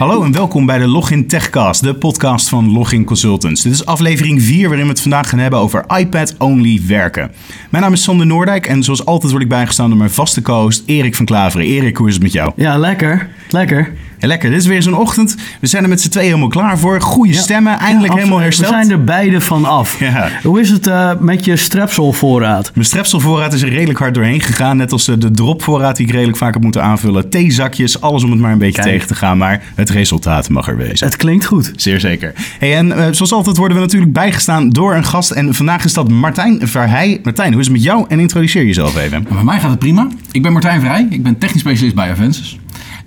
Hallo en welkom bij de Login Techcast, de podcast van Login Consultants. Dit is aflevering 4 waarin we het vandaag gaan hebben over iPad-only werken. Mijn naam is Sander Noordijk en zoals altijd word ik bijgestaan door mijn vaste co-host Erik van Klaveren. Erik, hoe is het met jou? Ja, lekker. Lekker. Ja, lekker, dit is weer zo'n ochtend. We zijn er met z'n tweeën helemaal klaar voor. Goede stemmen, eindelijk Ja, helemaal hersteld. We zijn er beide van af. Ja. Hoe is het eh, met je strepselvoorraad? Mijn strepselvoorraad is er redelijk hard doorheen gegaan. Net als eh, de dropvoorraad die ik redelijk vaak heb moeten aanvullen. Theezakjes, alles om het maar een beetje Kijk. tegen te gaan. Maar het resultaat mag er wezen. Het klinkt goed. Zeer zeker. Hey, en eh, zoals altijd worden we natuurlijk bijgestaan door een gast. En vandaag is dat Martijn Verheij. Martijn, hoe is het met jou? En introduceer jezelf even. Bij mij gaat het prima. Ik ben Martijn Vrij. Ik ben technisch specialist bij Avensis.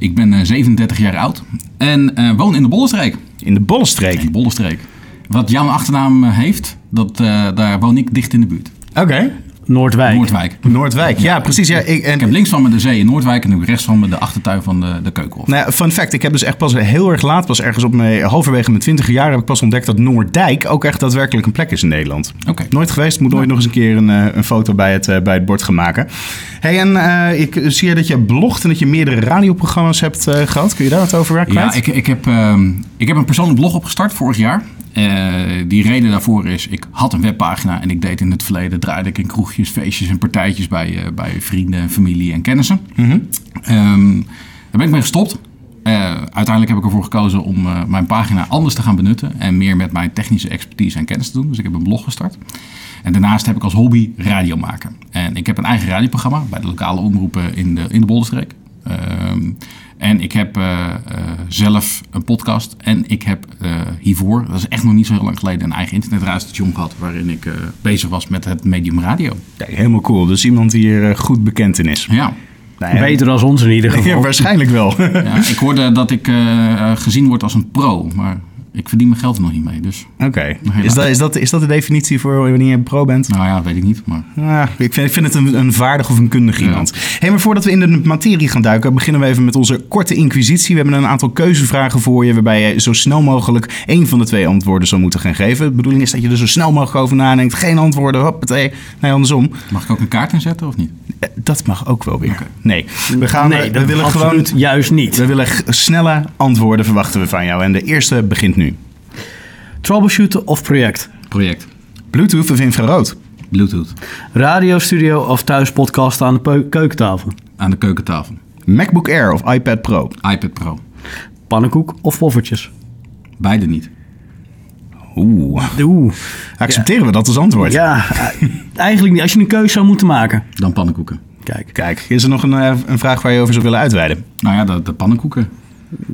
Ik ben eh, 37 jaar oud en eh, woon in de Bollenstreek. In de Bollenstreek. In de Bollenstreek. Wat jouw achternaam eh, heeft, dat, eh, daar woon ik dicht in de buurt. Oké. Noordwijk. Noordwijk. Noordwijk. Ja, precies. Ja, ik, en, Ik heb links van me de zee in Noordwijk en ik heb rechts van me de achtertuin van de, de Keukenhof. Nou ja, fun fact. Ik heb dus echt pas heel erg laat, pas ergens op mijn halverwege mijn twintige jaar, heb ik pas ontdekt dat Noorddijk ook echt daadwerkelijk een plek is in Nederland. Oké. Nooit geweest, moet nooit nog eens een keer een, eh, een foto bij het, eh, bij het bord gaan maken. Hey, en eh, ik zie dat je blogt en dat je meerdere radioprogramma's hebt eh, gehad. Kun je daar wat over werken? Ja, ik, ik, heb, ehm, ik heb een persoonlijk blog opgestart vorig jaar. Eh, die reden daarvoor is, ik had een webpagina en ik deed in het verleden, draaide ik in kroegjes, feestjes en partijtjes bij, eh, bij vrienden, familie en kennissen. Ehm, daar ben ik mee gestopt. Eh, uiteindelijk heb ik ervoor gekozen om mijn pagina anders te gaan benutten en meer met mijn technische expertise en kennis te doen. Dus ik heb een blog gestart. En daarnaast heb ik als hobby radio maken. En ik heb een eigen radioprogramma bij de lokale omroepen in de, in de Bollenstreek. Ehm, en ik heb eh, eh, zelf een podcast. En ik heb eh, hiervoor, dat is echt nog niet zo heel lang geleden, een eigen internetradiostation gehad. Waarin ik eh, bezig was met het medium radio. Kijk, helemaal cool. Dus iemand die hier eh, goed bekend in is. Ja. Nou ja, Beter dan ons in ieder geval. Ja, waarschijnlijk wel. ja ik hoorde dat ik gezien word als een pro. Maar ik verdien mijn geld er nog niet mee. Dus Oké. Is, dat, is, dat, is dat de definitie voor wanneer je een pro bent? nou ja, weet ik niet. Maar Ja, ik, vind, ik vind het een, een vaardig of een kundig iemand. Hey, maar voordat we in de materie gaan duiken, beginnen we even met onze korte inquisitie. We hebben een aantal keuzevragen voor je, waarbij je zo snel mogelijk één van de twee antwoorden zou moeten gaan geven. De bedoeling is dat je er zo snel mogelijk over nadenkt. Geen antwoorden, hoppatee. Nee, andersom. mag ik ook een kaart inzetten of niet? Eh, Dat mag ook wel weer. Nee, we, gaan, nee, eh, we dat willen gewoon... juist niet. We willen snelle antwoorden verwachten we van jou. En de eerste begint nu. Troubleshooten of project? Project. Bluetooth of infrarood? Bluetooth. Radiostudio of thuis podcasten aan de keukentafel? Aan de keukentafel. MacBook Air of iPad Pro? iPad Pro. Pannenkoek of poffertjes? Beide niet. Oeh, Oeh. accepteren we dat als antwoord? Ja, eh, eigenlijk niet. Als je een keuze zou moeten maken. Dan pannenkoeken. Kijk. Kijk, is er nog een, eh, een vraag waar je over zou willen uitweiden? Nou ja, de, de pannenkoeken.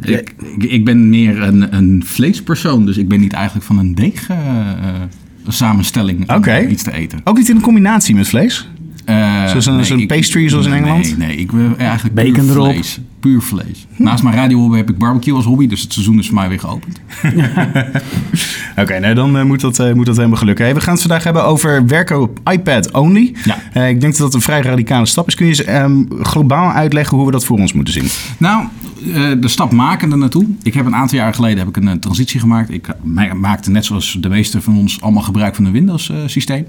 Ik, ik, ben meer een, een vleespersoon, dus ik ben niet eigenlijk van een deeg eh, eh, samenstelling om iets te eten. Ook niet in combinatie met vlees? Eh, Zoals een- zo'n ik- pastry zoals in nee, Engeland? Nee, nee, ik ben eigenlijk Bacon puur erop. vlees. Puur vlees. Naast mijn radiohobby heb ik barbecue als hobby, dus het seizoen is voor mij weer geopend. Oké, nou dan eh, moet, dat, eh, moet dat helemaal gelukken. Hey, we gaan het vandaag hebben over werken op iPad only. Ja. Ik denk dat dat een vrij radicale stap is. Kun je eens ehm, globaal uitleggen hoe we dat voor ons moeten zien? Nou, de stap maken er naartoe. Ik heb een aantal jaar geleden heb ik een, transitie gemaakt. Ik ma- maakte net zoals de meeste van ons allemaal gebruik van een Windows systeem.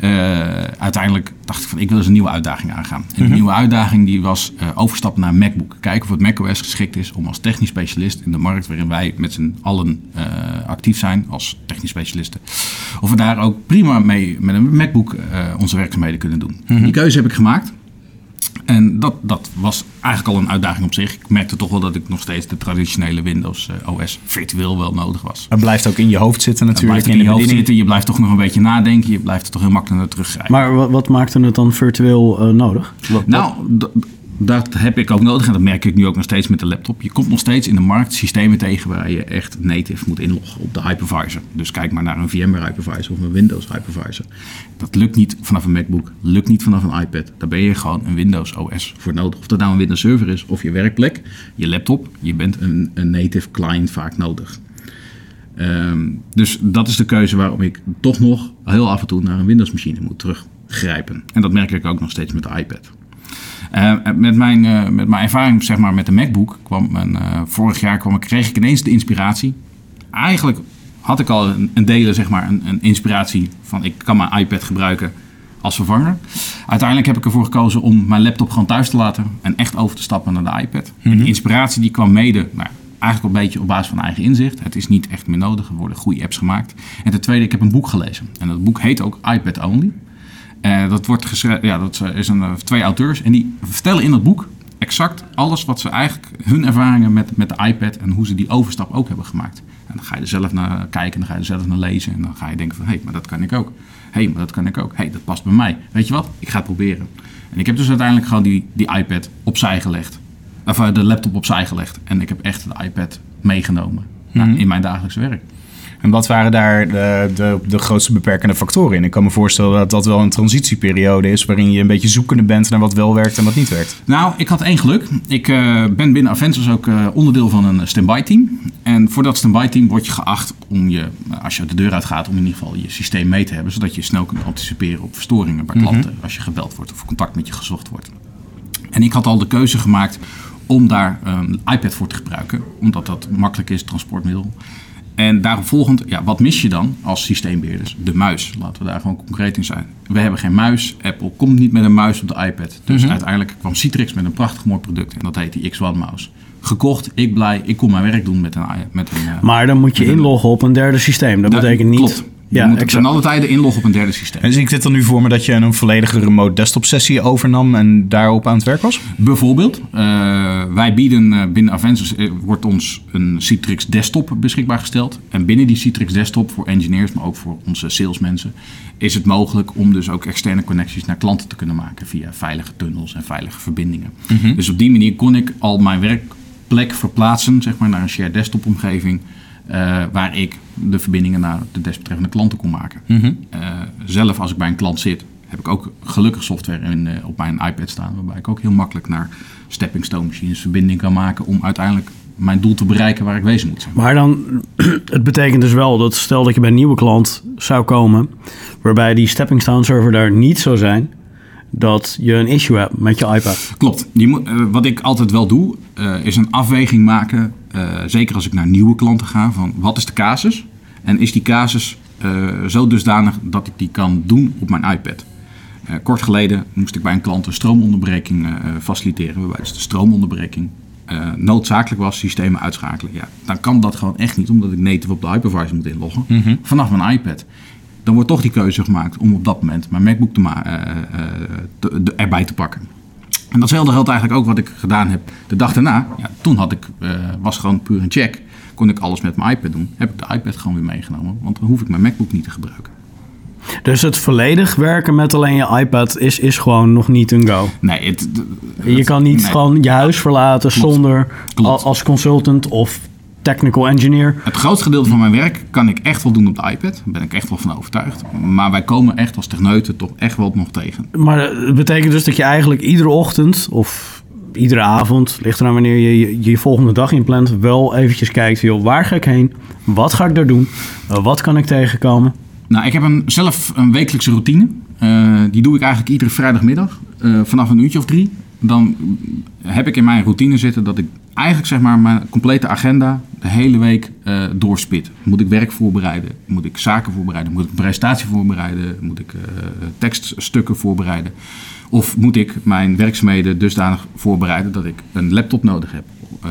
Eh, uiteindelijk dacht ik van ik wil eens een nieuwe uitdaging aangaan. En die nieuwe uitdaging die was eh, overstappen naar MacBook. Kijken of het macOS geschikt is om als technisch specialist in de markt waarin wij met z'n allen eh, actief zijn als technisch specialisten. Of we daar ook prima mee met een MacBook onze werkzaamheden kunnen doen. Die keuze heb ik gemaakt. En dat, dat was eigenlijk al een uitdaging op zich. Ik merkte toch wel dat ik nog steeds de traditionele Windows eh, OS virtueel wel nodig was. Het blijft ook in je hoofd zitten Het natuurlijk. blijft in je hoofd zitten, je blijft toch nog een beetje nadenken, je blijft er toch heel makkelijk naar teruggrijpen. Maar wat, wat maakte het dan virtueel eh, nodig? Wat- nou, dat heb ik ook nodig en dat merk ik nu ook nog steeds met de laptop. Je komt nog steeds in de markt systemen tegen waar je echt native moet inloggen op de hypervisor. Dus kijk maar naar een VMware hypervisor of een Windows hypervisor. Dat lukt niet vanaf een MacBook, lukt niet vanaf een iPad. Daar ben je gewoon een Windows OS voor nodig. Of dat nou een Windows server is of je werkplek, je laptop, je bent een, native client vaak nodig. Ehm, dus dat is de keuze waarom ik toch nog heel af en toe naar een Windows machine moet teruggrijpen. En dat merk ik ook nog steeds met de iPad. Eh, met, mijn, eh, met mijn ervaring zeg maar, met de MacBook kwam mijn, eh, vorig jaar kwam, kreeg ik ineens de inspiratie. Eigenlijk had ik al een, een delen, zeg maar, een, een inspiratie van ik kan mijn iPad gebruiken als vervanger. Uiteindelijk heb ik ervoor gekozen om mijn laptop gewoon thuis te laten en echt over te stappen naar de iPad. En die inspiratie die kwam mede nou, eigenlijk een beetje op basis van eigen inzicht. Het is niet echt meer nodig. Er worden goede apps gemaakt. En ten tweede, ik heb een boek gelezen. En dat boek heet ook iPad Only. Eh, dat wordt geschreven, ja, dat is een, eh, twee auteurs. En die vertellen in dat boek exact alles wat ze eigenlijk, hun ervaringen met, met de iPad en hoe ze die overstap ook hebben gemaakt. En dan ga je er zelf naar kijken, dan ga je er zelf naar lezen. En dan ga je denken van, hé, hey, maar dat kan ik ook. Hé, hey, maar dat kan ik ook. Hé, hey, dat past bij mij. Weet je wat? Ik ga het proberen. En ik heb dus uiteindelijk gewoon die, die iPad opzij gelegd. Of eh, de laptop opzij gelegd. En ik heb echt de iPad meegenomen nou, in mijn dagelijkse werk. En wat waren daar de, de, de, grootste beperkende factoren in? Ik kan me voorstellen dat dat wel een transitieperiode is... waarin je een beetje zoekende bent naar wat wel werkt en wat niet werkt. Nou, ik had één geluk. Ik uh, ben binnen Avengers ook uh, onderdeel van een standby team. En voor dat standby team word je geacht om je, als je de deur uitgaat... om in ieder geval je systeem mee te hebben... zodat je snel kunt anticiperen op verstoringen bij klanten... Mm -hmm. als je gebeld wordt of contact met je gezocht wordt. En ik had al de keuze gemaakt om daar een iPad voor te gebruiken. Omdat dat makkelijk is, transportmiddel. En daarop volgend, ja, wat mis je dan als systeembeheerders? De muis. Laten we daar gewoon concreet in zijn. We hebben geen muis. Apple komt niet met een muis op de iPad. Dus mm-hmm. uiteindelijk kwam Citrix met een prachtig mooi product. En dat heet die X1 mouse. Gekocht, ik blij, ik kon mijn werk doen met een... Met een maar dan moet je inloggen op een derde systeem. Dat, betekent niet... Klopt. Je ja, moet exact. ten alle tijden inloggen op een derde systeem. En zie ik dit dan nu voor me dat je een volledige remote desktop sessie overnam en daarop aan het werk was? Bijvoorbeeld. Uh, wij bieden uh, binnen Avengers uh, wordt ons een Citrix desktop beschikbaar gesteld. En binnen die Citrix desktop voor engineers, maar ook voor onze salesmensen, is het mogelijk om dus ook externe connecties naar klanten te kunnen maken via veilige tunnels en veilige verbindingen. Mm-hmm. Dus op die manier kon ik al mijn werkplek verplaatsen zeg maar, naar een shared desktop omgeving. Uh, waar ik de verbindingen naar de desbetreffende klanten kon maken. Mm-hmm. uh, zelf, als ik bij een klant zit, heb ik ook gelukkig software in, uh, op mijn iPad staan. Waarbij ik ook heel makkelijk naar stepping stone machines verbinding kan maken. Om uiteindelijk mijn doel te bereiken waar ik wezen moet zijn. Maar dan, het betekent dus wel dat stel dat je bij een nieuwe klant zou komen. Waarbij die stepping stone server daar niet zou zijn dat je een issue hebt met je iPad. Klopt. Moet, uh, wat ik altijd wel doe, uh, is een afweging maken. Uh, zeker als ik naar nieuwe klanten ga, van wat is de casus? En is die casus zo dusdanig dat ik die kan doen op mijn iPad? kort geleden moest ik bij een klant een stroomonderbreking faciliteren, waarbij dus de stroomonderbreking noodzakelijk was, systemen uitschakelen. Ja, dan kan dat gewoon echt niet, omdat ik native op de hypervisor moet inloggen mm-hmm. vanaf mijn iPad dan wordt toch die keuze gemaakt om op dat moment mijn MacBook te ma- uh, te, de, erbij te pakken. En datzelfde geldt eigenlijk ook wat ik gedaan heb de dag daarna. Ja, toen had ik, uh, was gewoon puur een check. Kon ik alles met mijn iPad doen. Heb ik de iPad gewoon weer meegenomen. Want dan hoef ik mijn MacBook niet te gebruiken. Dus het volledig werken met alleen je iPad is, is gewoon nog niet een go. Nee, het, het, je kan niet nee. gewoon je huis verlaten Klopt. zonder Klopt. als consultant of technical engineer. Het grootste gedeelte van mijn werk kan ik echt wel doen op de iPad. Daar ben ik echt wel van overtuigd. Maar wij komen echt als techneuten toch echt wel nog tegen. Maar het betekent dus dat je eigenlijk iedere ochtend of iedere avond, ligt eraan wanneer je, je je volgende dag inplant, wel eventjes kijkt, joh, waar ga ik heen? Wat ga ik daar doen? Uh, wat kan ik tegenkomen? Nou, ik heb een, zelf een wekelijkse routine. Uh, die doe ik eigenlijk iedere vrijdagmiddag uh, vanaf een uurtje of drie. Dan heb ik in mijn routine zitten dat ik eigenlijk zeg maar mijn complete agenda de hele week uh, doorspit. Moet ik werk voorbereiden? Moet ik zaken voorbereiden? Moet ik een presentatie voorbereiden? Moet ik uh, tekststukken voorbereiden? Of moet ik mijn werkzaamheden dusdanig voorbereiden dat ik een laptop nodig heb? Uh,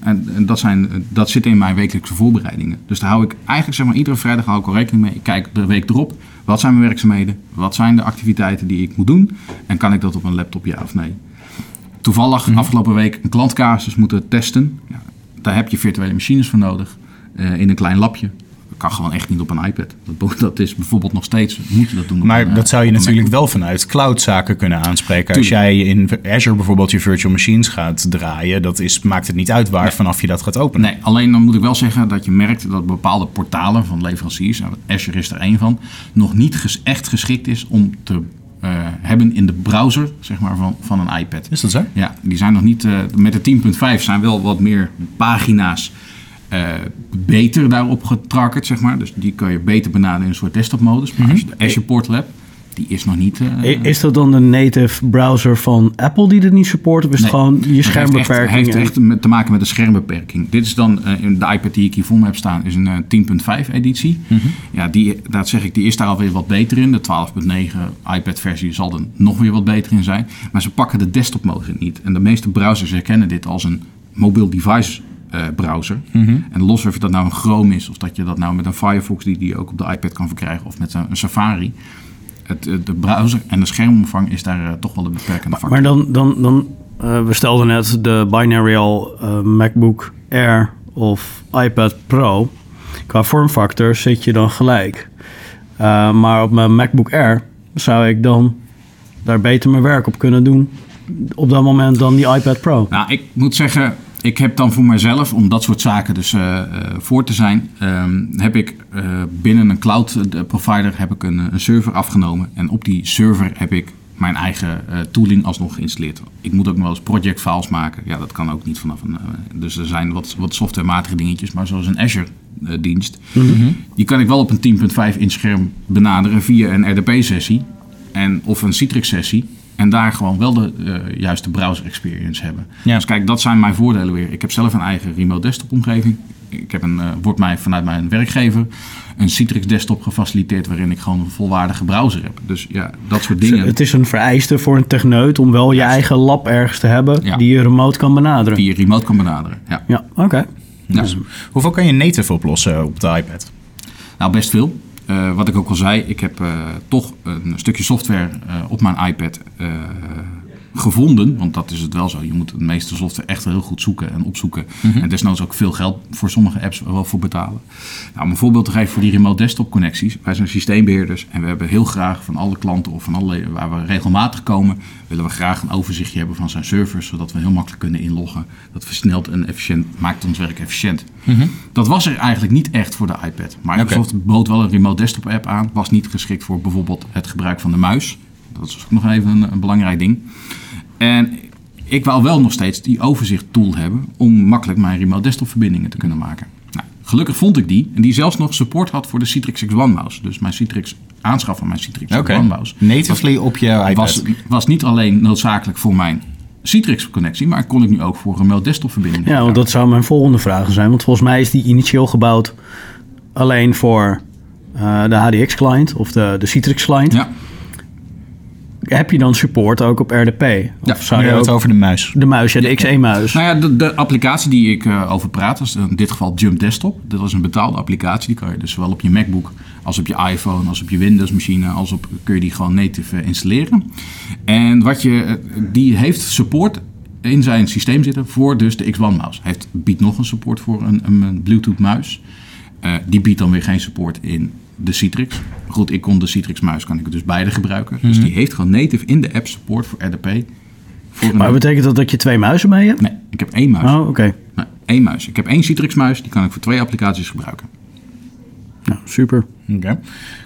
en, dat, zijn, dat zit in mijn wekelijkse voorbereidingen. Dus daar hou ik eigenlijk zeg maar iedere vrijdag al rekening mee. Ik kijk de week erop. Wat zijn mijn werkzaamheden? Wat zijn de activiteiten die ik moet doen? En kan ik dat op een laptop ja of nee? Toevallig mm-hmm. afgelopen week een klantcasus moeten testen. Ja, daar heb je virtuele machines voor nodig. Uh, in een klein lapje. Kan gewoon echt niet op een iPad. Dat, dat is bijvoorbeeld nog steeds, moet je dat doen. Maar een, dat zou je natuurlijk wel vanuit cloudzaken kunnen aanspreken. Tuurlijk. Als jij in Azure bijvoorbeeld je virtual machines gaat draaien, dat is, maakt het niet uit waar nee. vanaf je dat gaat openen. Nee, alleen dan moet ik wel zeggen dat je merkt dat bepaalde portalen van leveranciers, nou, Azure is er één van, nog niet ges, echt geschikt is om te uh, hebben in de browser zeg maar, van, van een iPad. Is dat zo? Ja, die zijn nog niet. Uh, met de 10.5 zijn wel wat meer pagina's uh, beter daarop getrackerd, zeg maar. Dus die kan je beter benaderen in een soort desktop-modus. Maar mm-hmm. als je de Azure Portal hebt, die is nog niet... Uh, is dat dan de native browser van Apple die dit niet support? Of is nee, het gewoon je schermbeperking? Het heeft echt, heeft te maken met de schermbeperking. Dit is dan, uh, de iPad die ik hier voor me heb staan, is een uh, 10.5 editie. Mm-hmm. Ja, die, dat zeg ik, die is daar alweer wat beter in. De 12.9 iPad versie zal er nog weer wat beter in zijn. Maar ze pakken de desktop modus niet. En de meeste browsers herkennen dit als een mobiel device eh, browser. Mhm. En los of dat nou een Chrome is, of dat je dat nou met een Firefox die, die je ook op de iPad kan verkrijgen, of met een, een Safari. Het, eh, de browser en de schermomvang is daar eh, toch wel de beperkende factor. Maar dan, dan, dan we stelden net de binarial eh, MacBook Air of iPad Pro. Qua vormfactor zit je dan gelijk. Maar op mijn MacBook Air zou ik dan daar beter mijn werk op kunnen doen op dat moment dan die iPad Pro. Nou, ik moet zeggen, ik heb dan voor mezelf, om dat soort zaken dus eh, eh, voor te zijn, ehm, heb ik eh, binnen een cloud provider heb ik een, een server afgenomen. En op die server heb ik mijn eigen tooling alsnog geïnstalleerd. Ik moet ook nog wel eens project files maken. Ja, dat kan ook niet vanaf een. dus er zijn wat, wat softwarematige dingetjes, maar zoals een Azure dienst. Die kan ik wel op een 10.5 inch scherm benaderen via een RDP-sessie en, of een Citrix-sessie. En daar gewoon wel de eh, juiste browser experience hebben. Ja. Dus kijk, dat zijn mijn voordelen weer. Ik heb zelf een eigen remote desktop omgeving. Ik heb een, eh, wordt mij vanuit mijn werkgever een Citrix desktop gefaciliteerd waarin ik gewoon een volwaardige browser heb. Dus ja, dat soort dingen. Het is een vereiste voor een techneut om wel je eigen lab ergens te hebben Ja. die je remote kan benaderen. die je remote kan benaderen. Ja. Ja, oké. Ja. Dus hoeveel kan je native oplossen op de iPad? Nou, best veel. Eh, wat ik ook al zei, ik heb eh, toch een stukje software eh, op mijn iPad gevonden. Want dat is het wel zo. Je moet de meeste software echt heel goed zoeken en opzoeken. En desnoods ook veel geld voor sommige apps wel voor betalen. Nou, om een voorbeeld te geven voor die remote desktop connecties. Wij zijn systeembeheerders en we hebben heel graag van alle klanten of van alle waar we regelmatig komen, willen we graag een overzichtje hebben van zijn servers, zodat we heel makkelijk kunnen inloggen. Dat versnelt en efficiënt, maakt ons werk efficiënt. Dat was er eigenlijk niet echt voor de iPad. Microsoft bood wel een remote desktop app aan. Was niet geschikt voor bijvoorbeeld het gebruik van de muis. Dat is ook nog even een, een belangrijk ding. En ik wou wel nog steeds die overzicht tool hebben om makkelijk mijn remote desktop verbindingen te kunnen maken. Nou, gelukkig vond ik die en die zelfs nog support had voor de Citrix X1 mouse. Dus mijn Citrix aanschaf van mijn Citrix Oké. X1 mouse Natively op je iPad. was, was niet alleen noodzakelijk voor mijn Citrix connectie, maar kon ik nu ook voor remote desktop verbindingen. Ja, want dat zou mijn volgende vraag zijn. Want volgens mij is die initieel gebouwd alleen voor eh, de HDX-client of de, de Citrix-client. Ja, Heb je dan support ook op RDP? Ja, Of zou je het over de muis. de muis, ja, de XE-muis? Nou ja, de, de applicatie die ik eh, over praat, was in dit geval Jump Desktop. Dat was een betaalde applicatie. Die kan je dus zowel op je MacBook als op je iPhone, als op je Windows machine, als op kun je die gewoon native eh, installeren. En wat je, eh, die heeft support in zijn systeem zitten voor dus de X1 mouse. Hij heeft, biedt nog een support voor een, een, een Bluetooth muis. Eh, die biedt dan weer geen support in de Citrix. Goed, ik kon de Citrix muis, kan ik dus beide gebruiken. Dus die heeft gewoon native in de app support voor RDP. Voor Maar betekent dat dat je twee muizen mee hebt? Nee, ik heb één muis. Oh, oké. Nee, één muis. Ik heb één Citrix muis, die kan ik voor twee applicaties gebruiken. Nou, super.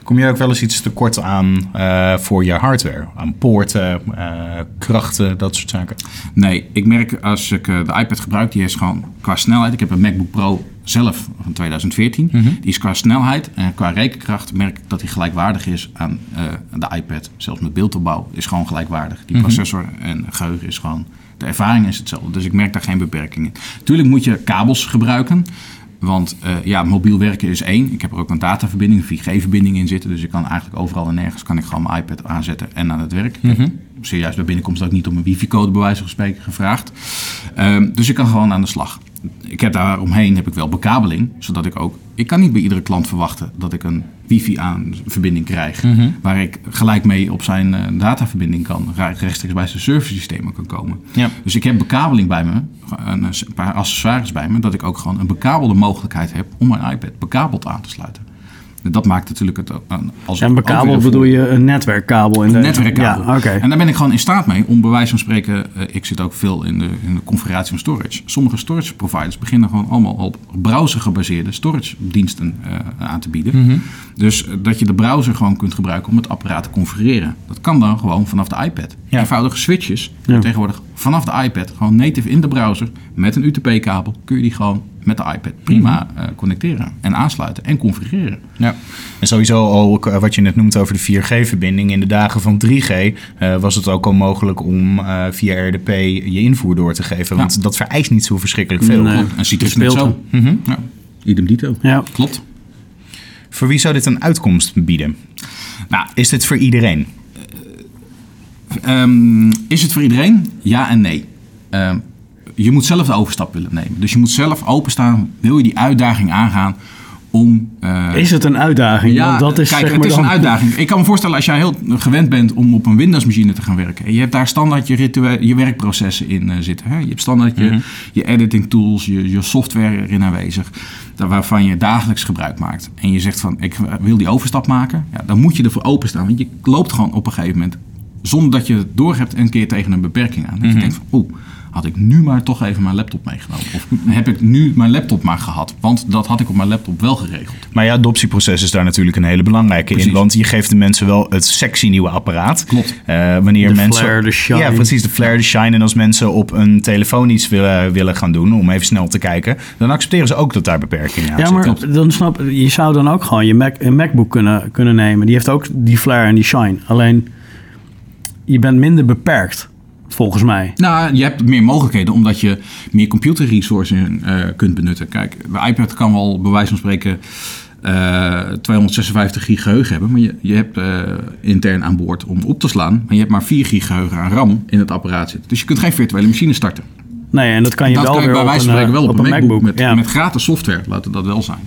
Kom je ook wel eens iets tekort aan eh, voor je hardware? Aan poorten, eh, krachten, dat soort zaken? Nee, ik merk als ik eh, de iPad gebruik, die is gewoon qua snelheid. Ik heb een MacBook Pro zelf van 2014. Die is qua snelheid en qua rekenkracht merk ik dat die gelijkwaardig is aan de iPad. Zelfs met beeldopbouw is gewoon gelijkwaardig. Die processor en geheugen is gewoon... De ervaring is hetzelfde, dus ik merk daar geen beperkingen. Tuurlijk moet je kabels gebruiken. Want eh, ja, mobiel werken is één. Ik heb er ook een dataverbinding, een 4G-verbinding in zitten. Dus ik kan eigenlijk overal en nergens kan ik gewoon mijn iPad aanzetten en aan het werk. Heb Serieus bij binnenkomst ook niet om een wifi-code bij wijze van spreken gevraagd. Ehm, dus ik kan gewoon aan de slag. Ik heb daar omheen heb ik wel bekabeling, zodat ik ook... Ik kan niet bij iedere klant verwachten dat ik een wifi-verbinding krijg... waar ik gelijk mee op zijn eh, dataverbinding kan, rechtstreeks bij zijn serversystemen kan komen. Ja. Dus ik heb bekabeling bij me, een, een paar accessoires bij me, dat ik ook gewoon een bekabelde mogelijkheid heb om mijn iPad bekabeld aan te sluiten. Dat maakt natuurlijk het een- als En bekabel een bedoel je een netwerkkabel? In een de, netwerkkabel. Ja, oké. En daar ben ik gewoon in staat mee om bij wijze van spreken... eh, ik zit ook veel in de, in de configuratie van storage. Sommige storage providers beginnen gewoon allemaal op browser gebaseerde storage diensten eh, aan te bieden. Dus eh, dat je de browser gewoon kunt gebruiken om het apparaat te configureren. Dat kan dan gewoon vanaf de iPad. Ja. Eenvoudige switches. Ja. Tegenwoordig vanaf de iPad, gewoon native in de browser... met een UTP-kabel kun je die gewoon met de iPad prima eh, connecteren en aansluiten en configureren. Ja. En sowieso ook eh, wat je net noemt over de 4G-verbinding. In de dagen van 3G eh, was het ook al mogelijk om eh, via RDP je invoer door te geven. Want dat vereist niet zo verschrikkelijk veel. Nee. En net speelt zo. Ja, idem dito. Ja. Klopt. Voor wie zou dit een uitkomst bieden? Nou, Is dit voor iedereen? ehm, is het voor iedereen? Ja en nee. Ehm, je moet zelf de overstap willen nemen. Dus je moet zelf openstaan, wil je die uitdaging aangaan om... eh, Is het een uitdaging? ja, Want dat is, kijk, zeg het maar is dan- een uitdaging. Ik kan me voorstellen als jij heel gewend bent om op een Windows-machine te gaan werken. En je hebt daar standaard je, ritua- je werkprocessen in eh, zitten. Hè? Je hebt standaard je, je editing tools, je, je software erin aanwezig. Daar waarvan je dagelijks gebruik maakt. En je zegt van, ik wil die overstap maken. Ja, dan moet je ervoor openstaan. Want je loopt gewoon op een gegeven moment, zonder dat je het doorhebt, een keer tegen een beperking aan. Dat je denkt van, oeh, had ik nu maar toch even mijn laptop meegenomen. Of heb ik nu mijn laptop maar gehad. Want dat had ik op mijn laptop wel geregeld. Maar je adoptieproces is daar natuurlijk een hele belangrijke in. Want je geeft de mensen wel het sexy nieuwe apparaat. Klopt. Eh, wanneer De mensen, flare, de shine. Ja, precies. De flare, de shine. En als mensen op een telefoon iets willen, willen gaan doen, om even snel te kijken, dan accepteren ze ook dat daar beperkingen aan Ja, maar zitten. dan snap je zou dan ook gewoon je Mac, een MacBook kunnen, kunnen nemen. Die heeft ook die flare en die shine. Alleen je bent minder beperkt, volgens mij. Nou, je hebt meer mogelijkheden omdat je meer computerresources eh kunt benutten. Kijk, de iPad kan wel bij wijze van spreken eh 256 gig geheugen hebben. Maar je, je hebt eh, intern aan boord om op te slaan. Maar je hebt maar 4 gig geheugen aan RAM in het apparaat zitten. Dus je kunt geen virtuele machine starten. Nee, en dat kan je dat wel kan je bij wijze van spreken eh, wel op, een MacBook, met, ja. met gratis software. Laten dat wel zijn.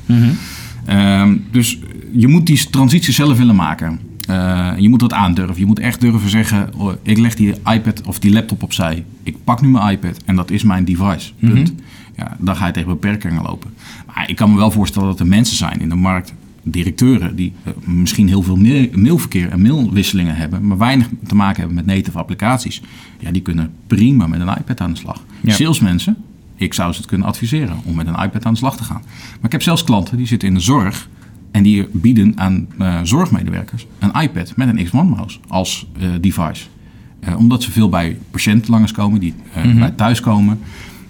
Ehm, dus je moet die transitie zelf willen maken. Eh, je moet dat aandurven. Je moet echt durven zeggen: oh, ik leg die iPad of die laptop opzij. Ik pak nu mijn iPad en dat is mijn device. Punt. Ja, dan ga je tegen beperkingen lopen. Maar ik kan me wel voorstellen dat er mensen zijn in de markt, directeuren, die eh, misschien heel veel mail- mailverkeer en mailwisselingen hebben, maar weinig te maken hebben met native applicaties. Ja, die kunnen prima met een iPad aan de slag. Ja. Salesmensen, ik zou ze het kunnen adviseren om met een iPad aan de slag te gaan. Maar ik heb zelfs klanten die zitten in de zorg en die bieden aan eh, zorgmedewerkers een iPad met een X1-mouse als eh, device. Eh, omdat ze veel bij patiënten langskomen die eh, bij thuis komen.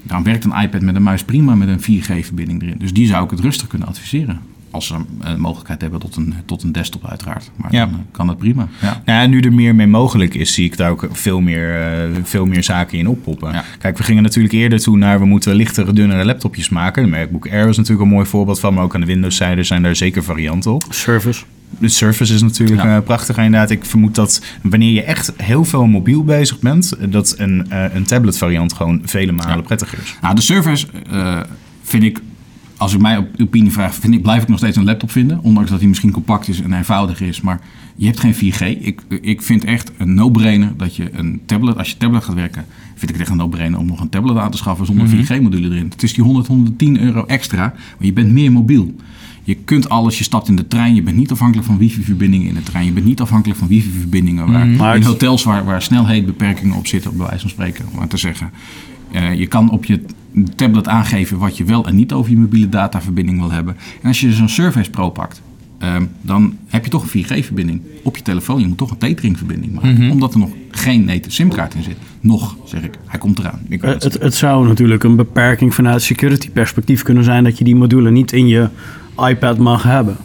Dan werkt een iPad met een muis prima met een 4G-verbinding erin. Dus die zou ik het rustig kunnen adviseren. Als ze een mogelijkheid hebben tot een, tot een desktop uiteraard. Maar Ja. dan eh, kan dat prima. Ja. Nou ja, nu er meer mee mogelijk is, zie ik daar ook veel meer, eh, veel meer zaken in oppoppen. Ja. Kijk, we gingen natuurlijk eerder toe naar we moeten lichtere, dunnere laptopjes maken. De MacBook Air is natuurlijk een mooi voorbeeld van, maar ook aan de Windows-zijde zijn daar zeker varianten op. Service. De Surface is natuurlijk Ja. eh, prachtig inderdaad. Ik vermoed dat wanneer je echt heel veel mobiel bezig bent, dat een, eh, een tablet variant gewoon vele malen Ja. prettiger is. Nou, de eh, vind ik, als ik mij op opinie vraag, vind ik, blijf ik nog steeds een laptop vinden. Ondanks dat hij misschien compact is en eenvoudig is. Maar je hebt geen 4G. Ik, ik vind echt een no-brainer dat je een tablet, als je tablet gaat werken, vind ik het echt een no-brainer om nog een tablet aan te schaffen zonder 4G-module erin. Het is die 100, 110 euro extra, maar je bent meer mobiel. Je kunt alles, je stapt in de trein, je bent niet afhankelijk van wifi-verbindingen in de trein. Je bent niet afhankelijk van wifi-verbindingen waar, Maar in hotels waar, waar snelheidbeperkingen op zitten, bij wijze van spreken, om maar te zeggen. Eh, je kan op je tablet aangeven wat je wel en niet over je mobiele dataverbinding wil hebben. En als je zo'n Surface Pro pakt, ehm, dan heb je toch een 4G-verbinding op je telefoon. Je moet toch een tethering-verbinding maken, omdat er nog geen native SIM-kaart in zit. Nog, zeg ik. Hij komt eraan. Ik Eh, het Het, het zou natuurlijk een beperking vanuit security perspectief kunnen zijn dat je die module niet in je iPad mag hebben.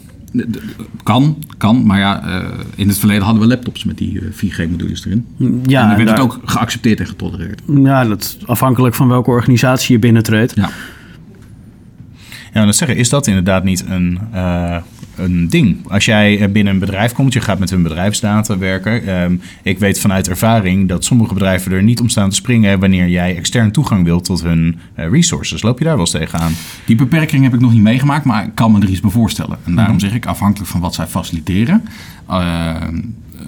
Kan, kan, maar ja, eh, in het verleden hadden we laptops met die 4G-modules erin. Ja, en dan werd het ook geaccepteerd en getolereerd. Ja, dat is afhankelijk van welke organisatie je binnentreedt. Ja. Ja, dat zeggen, is dat inderdaad niet een, eh, een ding? Als jij eh, binnen een bedrijf komt, je gaat met hun bedrijfsdata werken. ehm, ik weet vanuit ervaring dat sommige bedrijven er niet om staan te springen wanneer jij extern toegang wilt tot hun eh, resources. Loop je daar wel eens tegenaan? Die beperking heb ik nog niet meegemaakt, maar ik kan me er iets bij voorstellen. En daarom zeg ik, afhankelijk van wat zij faciliteren. eh,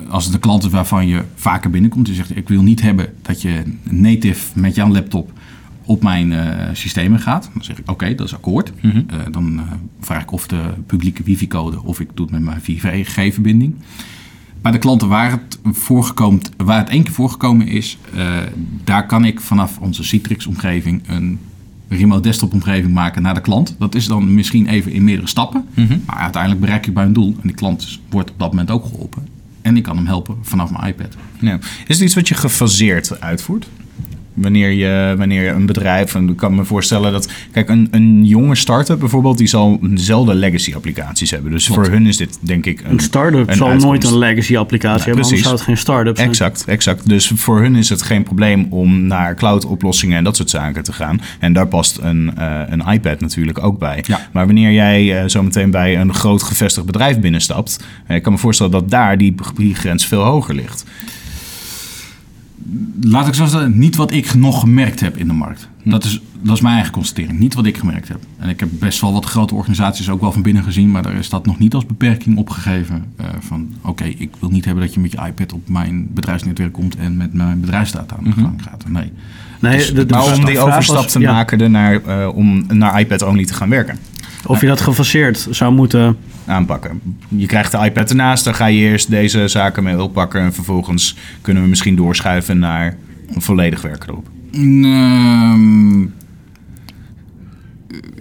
als het de klant is waarvan je vaker binnenkomt, die zegt: Ik wil niet hebben dat je native met jouw laptop op mijn eh, systemen gaat. Dan zeg ik: Oké, dat is akkoord. Eh, dan eh, vraag ik of de publieke wifi-code of ik doe het met mijn 4G-verbinding. Bij de klanten waar het, voorgekomen, waar het één keer voorgekomen is, daar kan ik vanaf onze Citrix-omgeving een remote desktop-omgeving maken naar de klant. Dat is dan misschien even in meerdere stappen, maar uiteindelijk bereik ik bij een doel en die klant wordt op dat moment ook geholpen. En ik kan hem helpen vanaf mijn iPad. Ja. Is het iets wat je gefaseerd uitvoert? Wanneer je, wanneer je een bedrijf, en ik kan me voorstellen dat, kijk, een, een jonge start-up bijvoorbeeld, die zal dezelfde legacy applicaties hebben. Dus voor hun is dit denk ik een, Een start-up een zal uitkomst. nooit een legacy applicatie hebben, anders precies. zou het geen start-up zijn. Exact, exact. Dus voor hun is het geen probleem om naar cloud oplossingen en dat soort zaken te gaan. En daar past een, eh, een iPad natuurlijk ook bij. Ja. Maar wanneer jij eh, zometeen bij een groot gevestigd bedrijf binnenstapt, eh, ik kan me voorstellen dat daar die, die grens veel hoger ligt. Laat ik zo zeggen, niet wat ik nog gemerkt heb in de markt. Dat, is, dat is mijn eigen constatering. Niet wat ik gemerkt heb. En ik heb best wel wat grote organisaties ook wel van binnen gezien, maar daar is dat nog niet als beperking opgegeven. eh, van oké, ik wil niet hebben dat je met je iPad op mijn bedrijfsnetwerk komt en met mijn bedrijfsdata aan de gang gaat. Nee. Nee, Dus- de, de Maar om die was- overstap te ja, maken ernaar, eh, om naar iPad-only te gaan werken. Of je dat gefaseerd zou moeten... aanpakken. Je krijgt de iPad ernaast, dan ga je eerst deze zaken mee oppakken en vervolgens kunnen we misschien doorschuiven naar een volledig werk erop. Ehm,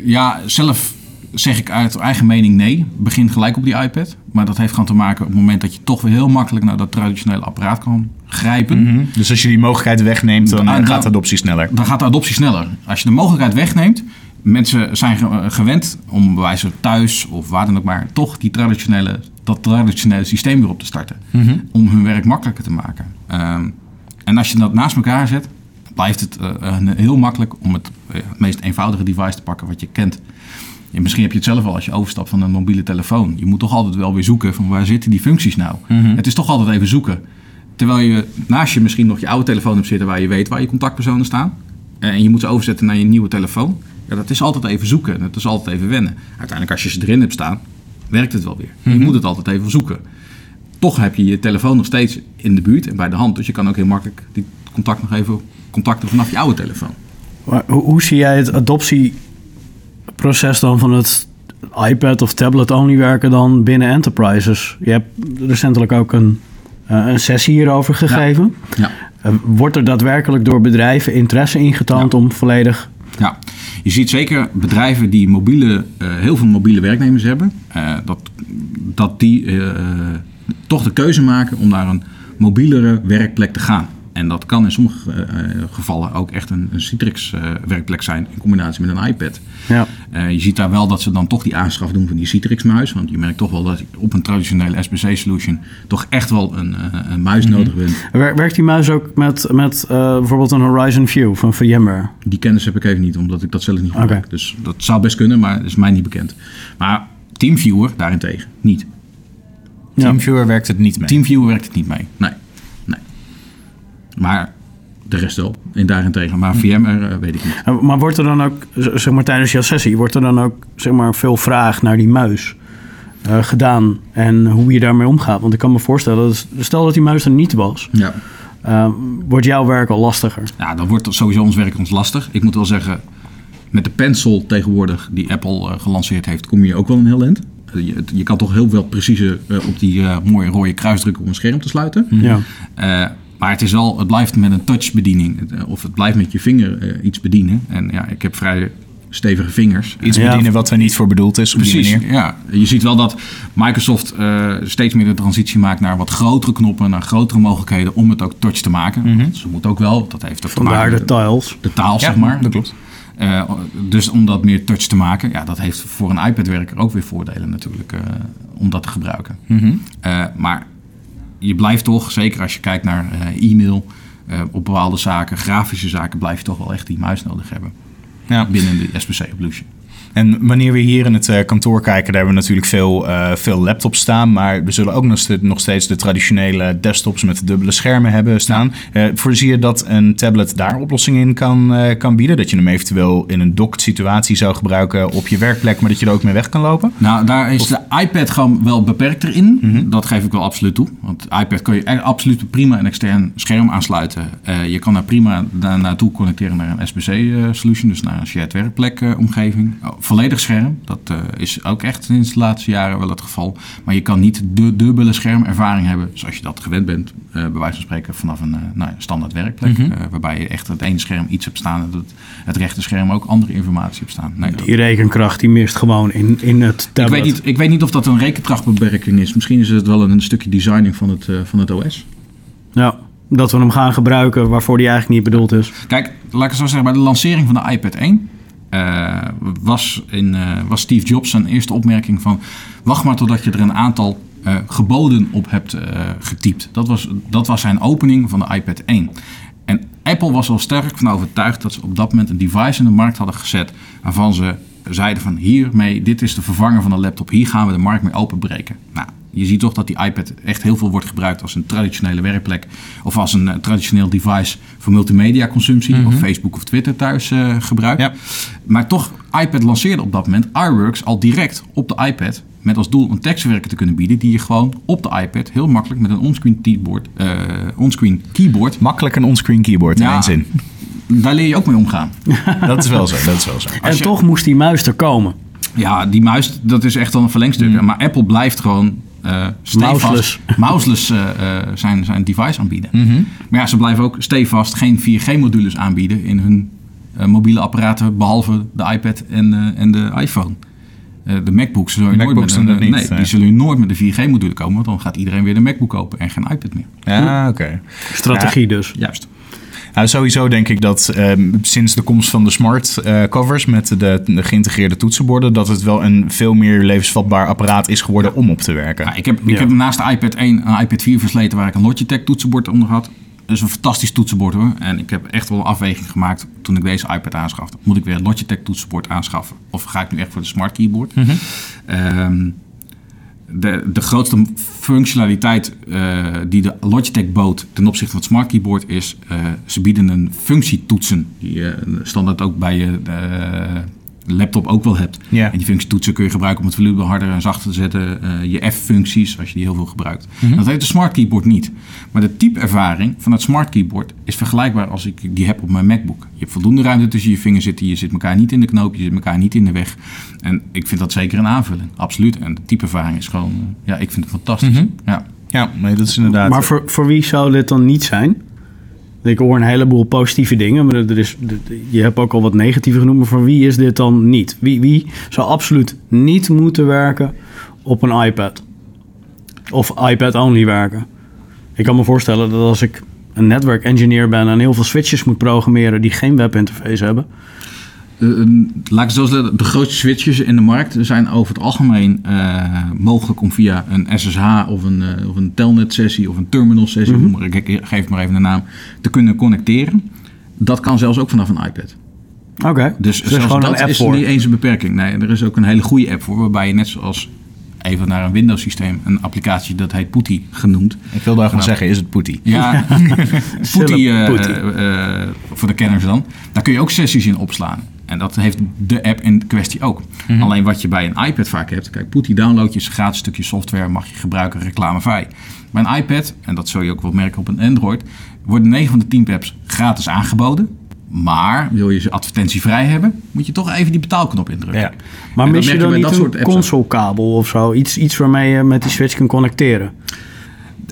ja, zelf zeg ik uit eigen mening nee. Begin gelijk op die iPad. Maar dat heeft gewoon te maken op het moment dat je toch weer heel makkelijk naar dat traditionele apparaat kan grijpen. Dus als je die mogelijkheid wegneemt, dan eh, Dan- gaat de adoptie sneller. Dan gaat de adoptie sneller. Als je de mogelijkheid wegneemt, mensen zijn eh, gewend om bij wijze thuis of waar dan ook maar toch die traditionele, dat traditionele systeem weer op te starten. Om hun werk makkelijker te maken. Ehm, en als je dat naast elkaar zet, blijft het eh, een- heel makkelijk om het, eh, het meest eenvoudige device te pakken wat je kent. Misschien heb je het zelf al als je overstapt van een mobiele telefoon. Je moet toch altijd wel weer zoeken van waar zitten die functies nou. Het is toch altijd even zoeken. Terwijl je naast je misschien nog je oude telefoon hebt zitten waar je weet waar je contactpersonen staan. En je moet ze overzetten naar je nieuwe telefoon. Ja, dat is altijd even zoeken. Dat is altijd even wennen. Uiteindelijk als je ze erin hebt staan, werkt het wel weer. Je moet het altijd even zoeken. Toch heb je je telefoon nog steeds in de buurt en bij de hand. Dus je kan ook heel makkelijk die contact nog even contacten vanaf je oude telefoon. Maar hoe, hoe zie jij het adoptieproces dan van het iPad of tablet only werken dan binnen enterprises? Je hebt recentelijk ook een, eh, een sessie hierover gegeven. Ja. Eh, wordt er daadwerkelijk door bedrijven interesse ingetoond om volledig... Je ziet zeker bedrijven die mobiele, eh, heel veel mobiele werknemers hebben, eh, dat, dat die eh, toch de keuze maken om naar een mobielere werkplek te gaan. En dat kan in sommige eh, gevallen ook echt een, een Citrix-werkplek zijn in combinatie met een iPad. Ja. Eh, je ziet daar wel dat ze dan toch die aanschaf doen van die Citrix-muis. Want je merkt toch wel dat je op een traditionele SBC-solution toch echt wel een, eh, een muis nodig bent. Wer- Werkt die muis ook met, met eh, bijvoorbeeld een Horizon View van VMware? Die kennis heb ik even niet, omdat ik dat zelf niet gebruik. Dus dat zou best kunnen, maar dat is mij niet bekend. Maar TeamViewer daarentegen niet. Ja. TeamViewer werkt het niet mee. TeamViewer werkt het niet mee. Nee. Maar de rest wel. En daarentegen. Maar VMware eh, weet ik niet. Maar wordt er dan ook, zeg maar tijdens jouw sessie, wordt er dan ook zeg maar, veel vraag naar die muis eh, gedaan en hoe je daarmee omgaat? Want ik kan me voorstellen, dat, stel dat die muis er niet was, Ja. eh, wordt jouw werk al lastiger. Ja, dan wordt sowieso ons werk ons lastig. Ik moet wel zeggen, met de pencil tegenwoordig die Apple gelanceerd heeft, kom je ook wel een heel eind. Je, je kan toch heel veel precieze op die mooie rode kruis drukken om een scherm te sluiten. Ja. Maar het, is wel, het blijft met een touchbediening. Eh, Of het blijft met je vinger eh, iets bedienen. En ja, ik heb vrij stevige vingers. Iets Ja. bedienen wat er niet voor bedoeld is op die Precies, manier. ja. Je ziet wel dat Microsoft eh, steeds meer de transitie maakt naar wat grotere knoppen, naar grotere mogelijkheden om het ook touch te maken. Want Ze moet ook wel, dat heeft ook te Vandaar de tiles. de taal, Ja, zeg maar. dat klopt. Eh, dus om dat meer touch te maken, ja, dat heeft voor een iPad-werker ook weer voordelen natuurlijk, eh, om dat te gebruiken. Eh, maar je blijft toch, zeker als je kijkt naar eh, e-mail, eh, op bepaalde zaken, grafische zaken, blijf je toch wel echt die muis nodig hebben Ja. binnen de SPC Evolution. En wanneer we hier in het eh, kantoor kijken, daar hebben we natuurlijk veel, eh, veel laptops staan. Maar we zullen ook nog ste- nog steeds de traditionele desktops met dubbele schermen hebben staan. Eh, voorzie je dat een tablet daar oplossingen in kan, kan bieden? Dat je hem eventueel in een docked situatie zou gebruiken op je werkplek, maar dat je er ook mee weg kan lopen? Nou, daar is de iPad gewoon wel beperkter in. Dat geef ik wel absoluut toe. Want de iPad kun je absoluut prima een extern scherm aansluiten. Je kan daar prima na- naartoe connecteren naar een SBC-solution, dus naar een shared werkplek-omgeving. Volledig scherm, dat eh, is ook echt sinds de laatste jaren wel het geval. Maar je kan niet de dubbele schermervaring hebben, zoals je dat gewend bent, eh, bij wijze van spreken, vanaf een eh, nou, standaard werkplek. eh, waarbij je echt het ene scherm iets hebt staan en het, het rechte scherm ook andere informatie hebt staan. Nee, Die rekenkracht die mist gewoon in, in het ik tablet. weet, niet, ik weet niet of dat een rekenkrachtbeperking is. Misschien is het wel een stukje designing van het, van het OS. Ja, dat we hem gaan gebruiken waarvoor die eigenlijk niet bedoeld is. Kijk, laat ik het zo zeggen. Bij de lancering van de iPad 1 eh, was, in, eh, was Steve Jobs zijn eerste opmerking van... wacht maar totdat je er een aantal eh, geboden op hebt getypt. Dat was, dat was zijn opening van de iPad 1. En Apple was al sterk van overtuigd dat ze op dat moment een device in de markt hadden gezet... waarvan ze zeiden van hiermee, dit is de vervanger van de laptop. Hier gaan we de markt mee openbreken. Nou, Je ziet toch dat die iPad echt heel veel wordt gebruikt als een traditionele werkplek. Of als een eh, traditioneel device voor multimedia consumptie. Of Facebook of Twitter thuis eh, gebruikt. Ja. Maar toch, iPad lanceerde op dat moment iWorks al direct op de iPad. Met als doel een tekstverwerker te kunnen bieden die je gewoon op de iPad heel makkelijk met een onscreen keyboard, eh, onscreen keyboard Makkelijk een onscreen keyboard in Ja. één zin. daar leer je ook mee omgaan. Dat is wel zo, dat is wel zo. En je- toch moest die muis er komen. Ja, die muis, dat is echt wel een verlengstuk. Maar Apple blijft gewoon eh stevast, Mouseless. mouseless eh, eh, zijn, zijn device aanbieden. Maar ja, ze blijven ook stevast geen 4G-modules aanbieden in hun eh, mobiele apparaten, behalve de iPad en, eh, en de iPhone. Eh, de MacBooks zullen nooit met een, niet, nee, die zullen nooit met een 4G-module komen, want dan gaat iedereen weer de MacBook kopen en geen iPad meer. Ja, oké. Strategie dus. Juist. Nou, sowieso denk ik dat ehm, sinds de komst van de smart eh, covers met de, de geïntegreerde toetsenborden, dat het wel een veel meer levensvatbaar apparaat is geworden om op te werken. Ja, ik heb, ik Ja. heb naast de iPad 1 een iPad 4 versleten waar ik een Logitech toetsenbord onder had. Dat is een fantastisch toetsenbord hoor. En ik heb echt wel een afweging gemaakt toen ik deze iPad aanschafte. Moet ik weer een Logitech toetsenbord aanschaffen? Of ga ik nu echt voor de smart keyboard? Ehm, de, de grootste functionaliteit eh, die de Logitech bood ten opzichte van het smart keyboard is... eh, ze bieden een functietoetsen. Die je standaard ook bij je laptop ook wel hebt. Ja. En die functietoetsen kun je gebruiken om het volume harder en zachter te zetten. Eh, je F-functies, als je die heel veel gebruikt. Dat heeft de smart keyboard niet. Maar de type-ervaring van het smart keyboard is vergelijkbaar als ik die heb op mijn MacBook. Je hebt voldoende ruimte tussen je vingers zitten. Je zit elkaar niet in de knoop, je zit elkaar niet in de weg. En ik vind dat zeker een aanvulling. Absoluut. En de type-ervaring is gewoon, ja, ik vind het fantastisch. Ja. Ja, nee, dat is inderdaad. Maar voor, voor wie zou dit dan niet zijn? Ik hoor een heleboel positieve dingen, maar er is, je hebt ook al wat negatieve genoemd. Maar voor wie is dit dan niet? Wie, wie zou absoluut niet moeten werken op een iPad? Of iPad-only werken? Ik kan me voorstellen dat als ik een netwerk engineer ben en heel veel switches moet programmeren die geen webinterface hebben. Eh, laat ik het zo zeggen, de grootste switches in de markt zijn over het algemeen eh, mogelijk om via een SSH of een, eh, of een telnet sessie of een terminal sessie, noem maar, ik, ik geef maar even een naam, te kunnen connecteren. Dat kan zelfs ook vanaf een iPad. Oké, Dus is zelfs gewoon dat is voor. niet eens een beperking. Nee, er is ook een hele goede app voor, waarbij je net zoals even naar een Windows systeem, een applicatie dat heet Putty genoemd. ik wil daar gewoon zeggen, is het Putty? Ja, Putty, eh, eh, eh, voor de kenners dan. Daar kun je ook sessies in opslaan. En dat heeft de app in kwestie ook. Mhm. Alleen wat je bij een iPad vaak hebt. Kijk, Putty download je een gratis stukje software. Mag je gebruiken reclamevrij. Bij een iPad, en dat zul je ook wel merken op een Android. Worden 9 van de 10 apps gratis aangeboden. Maar wil je ze advertentievrij hebben, moet je toch even die betaalknop indrukken. Ja. Maar mis je je dan bij niet dat een consolekabel of zo? Iets, iets waarmee je met die switch kan connecteren?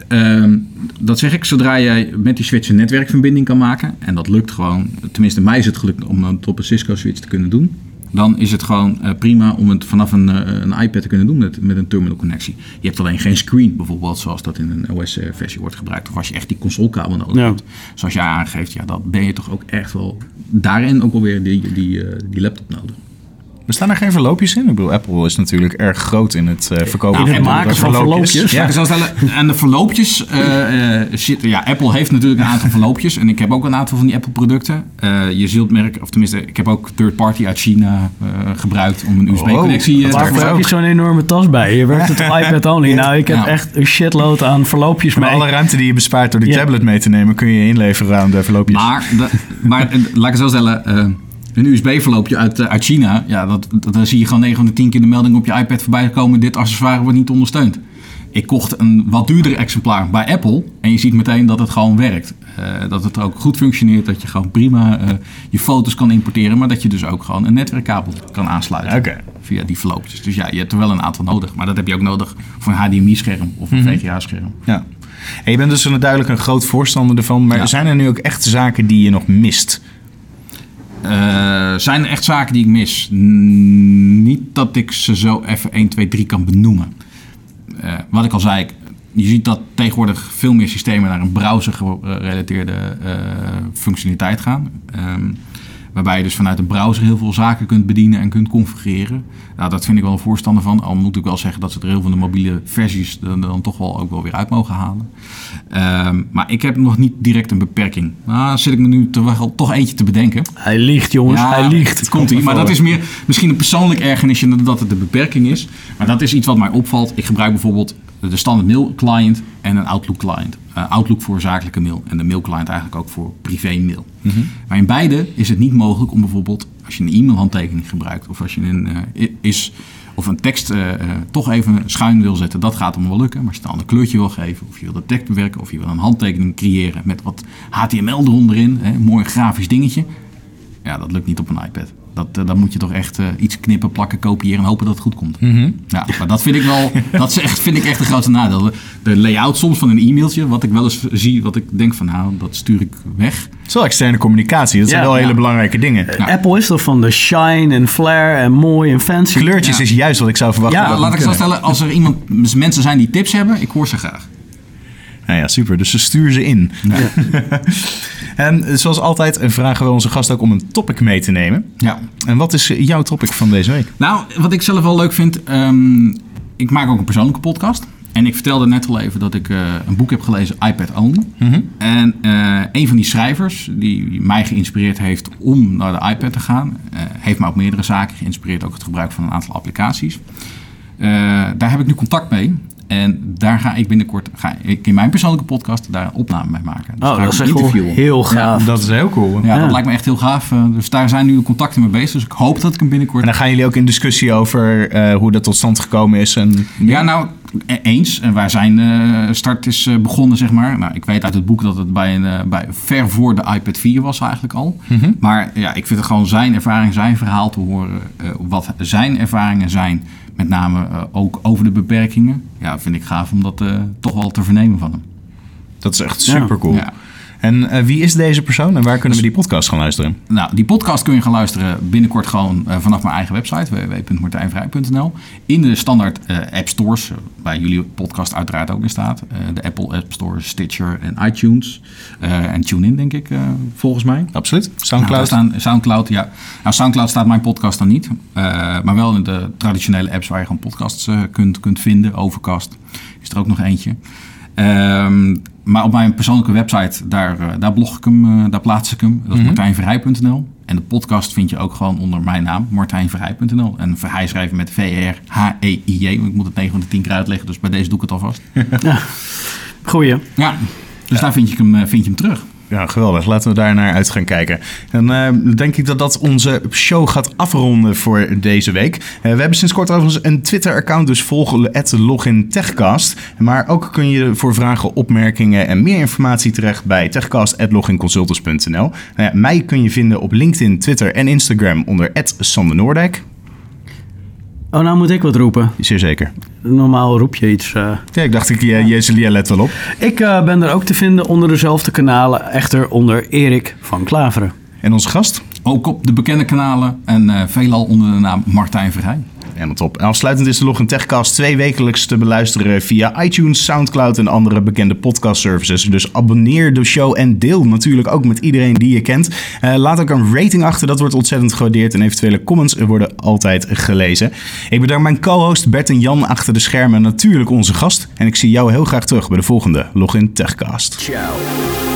Ehm, dat zeg ik, zodra jij met die switch een netwerkverbinding kan maken, en dat lukt gewoon, tenminste mij is het gelukt om het op een Cisco switch te kunnen doen, dan is het gewoon eh, prima om het vanaf een, eh, een iPad te kunnen doen met, met een terminal connectie. Je hebt alleen geen screen bijvoorbeeld, zoals dat in een OS-versie wordt gebruikt, of als je echt die consolekabel nodig Ja. hebt. Zoals jij aangeeft, ja, dan ben je toch ook echt wel daarin ook alweer die, die, eh, die laptop nodig. Bestaan er geen verloopjes in? Ik bedoel, Apple is natuurlijk erg groot in het eh, verkopen het van maken van verloopjes? Ja. En de verloopjes eh, eh, zitten. Ja, Apple heeft natuurlijk een aantal verloopjes. En ik heb ook een aantal van die Apple-producten. Eh, je zult merken, of tenminste, ik heb ook third party uit China eh, gebruikt om een USB-connectie dat te Waarvoor heb je zo'n enorme tas bij? Je werkt het op iPad only. Nou, ik heb echt een shitload aan verloopjes Maar mee. alle ruimte die je bespaart door die Ja. tablet mee te nemen, kun je inleveren aan de verloopjes. Maar, de- maar laat ik het zo stellen. Een USB-verloopje uit, eh, uit China, ja, dat, dat, daar zie je gewoon 9 van de 10 keer de melding op je iPad voorbij komen. Dit accessoire wordt niet ondersteund. Ik kocht een wat duurder exemplaar bij Apple en je ziet meteen dat het gewoon werkt. Eh, dat het ook goed functioneert, dat je gewoon prima eh, je foto's kan importeren, maar dat je dus ook gewoon een netwerkkabel kan aansluiten. Via die verloopjes. Dus ja, je hebt er wel een aantal nodig, maar dat heb je ook nodig voor een HDMI-scherm of een VGA-scherm. Ja. En je bent dus een, duidelijk een groot voorstander ervan. Maar Ja. zijn er nu ook echt zaken die je nog mist? Eh, zijn er echt zaken die ik mis? Niet dat ik ze zo even 1, 2, 3 kan benoemen. Eh, wat ik al zei, je ziet dat tegenwoordig veel meer systemen naar een browser-gerelateerde eh, functionaliteit gaan. Ehm, waarbij je dus vanuit een browser heel veel zaken kunt bedienen en kunt configureren. Nou, dat vind ik wel een voorstander van. Al moet ik wel zeggen dat ze er heel veel van de mobiele versies dan, dan toch wel ook wel weer uit mogen halen. Ehm, maar ik heb nog niet direct een beperking. Nou, zit ik me nu toch, wel- toch eentje te bedenken. Hij liegt, jongens. hij liegt. Het komt ie. Maar dat is meer misschien een persoonlijk ergernisje dat het een beperking is. Maar dat is iets wat mij opvalt. Ik gebruik bijvoorbeeld de standaard mail client en een Outlook client. Eh, Outlook voor zakelijke mail en de mail client eigenlijk ook voor privé mail. Maar in beide is het niet mogelijk om bijvoorbeeld als je een e-mailhandtekening gebruikt of als je een, eh, is, of een tekst eh, toch even schuin wil zetten, dat gaat allemaal wel lukken. Maar als je een ander kleurtje wil geven, of je wil de tekst bewerken, of je wil een handtekening creëren met wat HTML eronderin, hè, een mooi grafisch dingetje, ja, dat lukt niet op een iPad. Dat, eh, dan moet je toch echt eh, iets knippen, plakken, kopiëren en hopen dat het goed komt. Ja, maar dat vind ik wel, dat is echt, vind ik echt de grootste nadeel. De, layout soms van een e-mailtje, wat ik wel eens zie, wat ik denk van nou, dat stuur ik weg. Het is wel externe communicatie. Dat zijn Ja, wel ja. hele belangrijke dingen. Apple is toch van de shine en flare en mooi en fancy. Kleurtjes Ja. is juist wat ik zou verwachten. Ja, Laat ik zo stellen, als er iemand, mensen zijn die tips hebben, ik hoor ze graag. Nou ja, super. Dus ze stuur ze in. en zoals altijd vragen we onze gast ook om een topic mee te nemen. Ja. En wat is jouw topic van deze week? Nou, wat ik zelf wel leuk vind, ehm, ik maak ook een persoonlijke podcast. En ik vertelde net al even dat ik eh, een boek heb gelezen, iPad Only. En eh, een van die schrijvers die mij geïnspireerd heeft om naar de iPad te gaan, eh, heeft mij op meerdere zaken geïnspireerd, ook het gebruik van een aantal applicaties. Daar heb ik nu contact mee. En daar ga ik binnenkort, ga ik in mijn persoonlijke podcast, daar een opname mee maken. Dus Oh, ga dat is echt heel gaaf. Dat is heel cool. Ja, Ja. dat lijkt me echt heel gaaf. Eh, Dus daar zijn nu contacten mee bezig. Dus ik hoop dat ik hem binnenkort En dan gaan jullie ook in discussie over eh, hoe dat tot stand gekomen is. En... Ja, nou, e- eens. En waar zijn eh, start is begonnen, zeg maar. Nou, ik weet uit het boek dat het bij, een, bij ver voor de iPad 4 was eigenlijk al. Maar ja, ik vind het gewoon zijn ervaring, zijn verhaal te horen. eh, wat zijn ervaringen zijn, met name eh, ook over de beperkingen. Ja, vind ik gaaf om dat eh, toch wel te vernemen van hem. Dat is echt super cool. Ja. En eh, wie is deze persoon en waar kunnen we die podcast gaan luisteren? Nou, die podcast kun je gaan luisteren binnenkort gewoon eh, vanaf mijn eigen website, www.martijnvrij.nl. In de standaard eh, app stores, waar jullie podcast uiteraard ook in staat. De Apple App Store, Stitcher en iTunes. En TuneIn, denk ik, volgens mij. Absoluut. Nou, Soundcloud. daar staan, Soundcloud, ja. Nou, Soundcloud staat mijn podcast dan niet. maar wel in de traditionele apps waar je gewoon podcasts kunt, kunt vinden. Overcast is er ook nog eentje. Ehm, maar op mijn persoonlijke website, daar, eh, daar blog ik hem, eh, daar plaats ik hem. Dat is martijnverheij.nl. En de podcast vind je ook gewoon onder mijn naam, martijnverheij.nl. En Verheij schrijven met V-R-H-E-I-J. Want ik moet het 9 van de 10 keer uitleggen, dus bij deze doe ik het alvast. Goeie. Ja, dus daar vind je, hem, eh, vind je hem terug. Ja, geweldig. Laten we daar naar uit gaan kijken. Dan eh, denk ik dat dat onze show gaat afronden voor deze week. Eh, we hebben sinds kort overigens een Twitter-account, dus volg @logintechcast. Maar ook kun je voor vragen, opmerkingen en meer informatie terecht bij techcast.loginconsultants.nl. Nou mij kun je vinden op LinkedIn, Twitter en Instagram onder Sander Noordijk. Oh, nou moet ik wat roepen. Zeer zeker. Normaal roep je iets. eh. Ja, ik dacht, ik, je, je, je let wel op. Ik eh, ben er ook te vinden onder dezelfde kanalen, echter onder Erik van Klaveren. En onze gast? Ook op de bekende kanalen en eh, veelal onder de naam Martijn Verheij. Helemaal top. En afsluitend is de Login Techcast twee wekelijks te beluisteren via iTunes, Soundcloud en andere bekende podcast services. Dus abonneer de show en deel natuurlijk ook met iedereen die je kent. Eh, laat ook een rating achter, dat wordt ontzettend gewaardeerd. En eventuele comments worden altijd gelezen. Ik bedank mijn co-host Bert en Jan achter de schermen en natuurlijk onze gast. En ik zie jou heel graag terug bij de volgende Login Techcast. Ciao.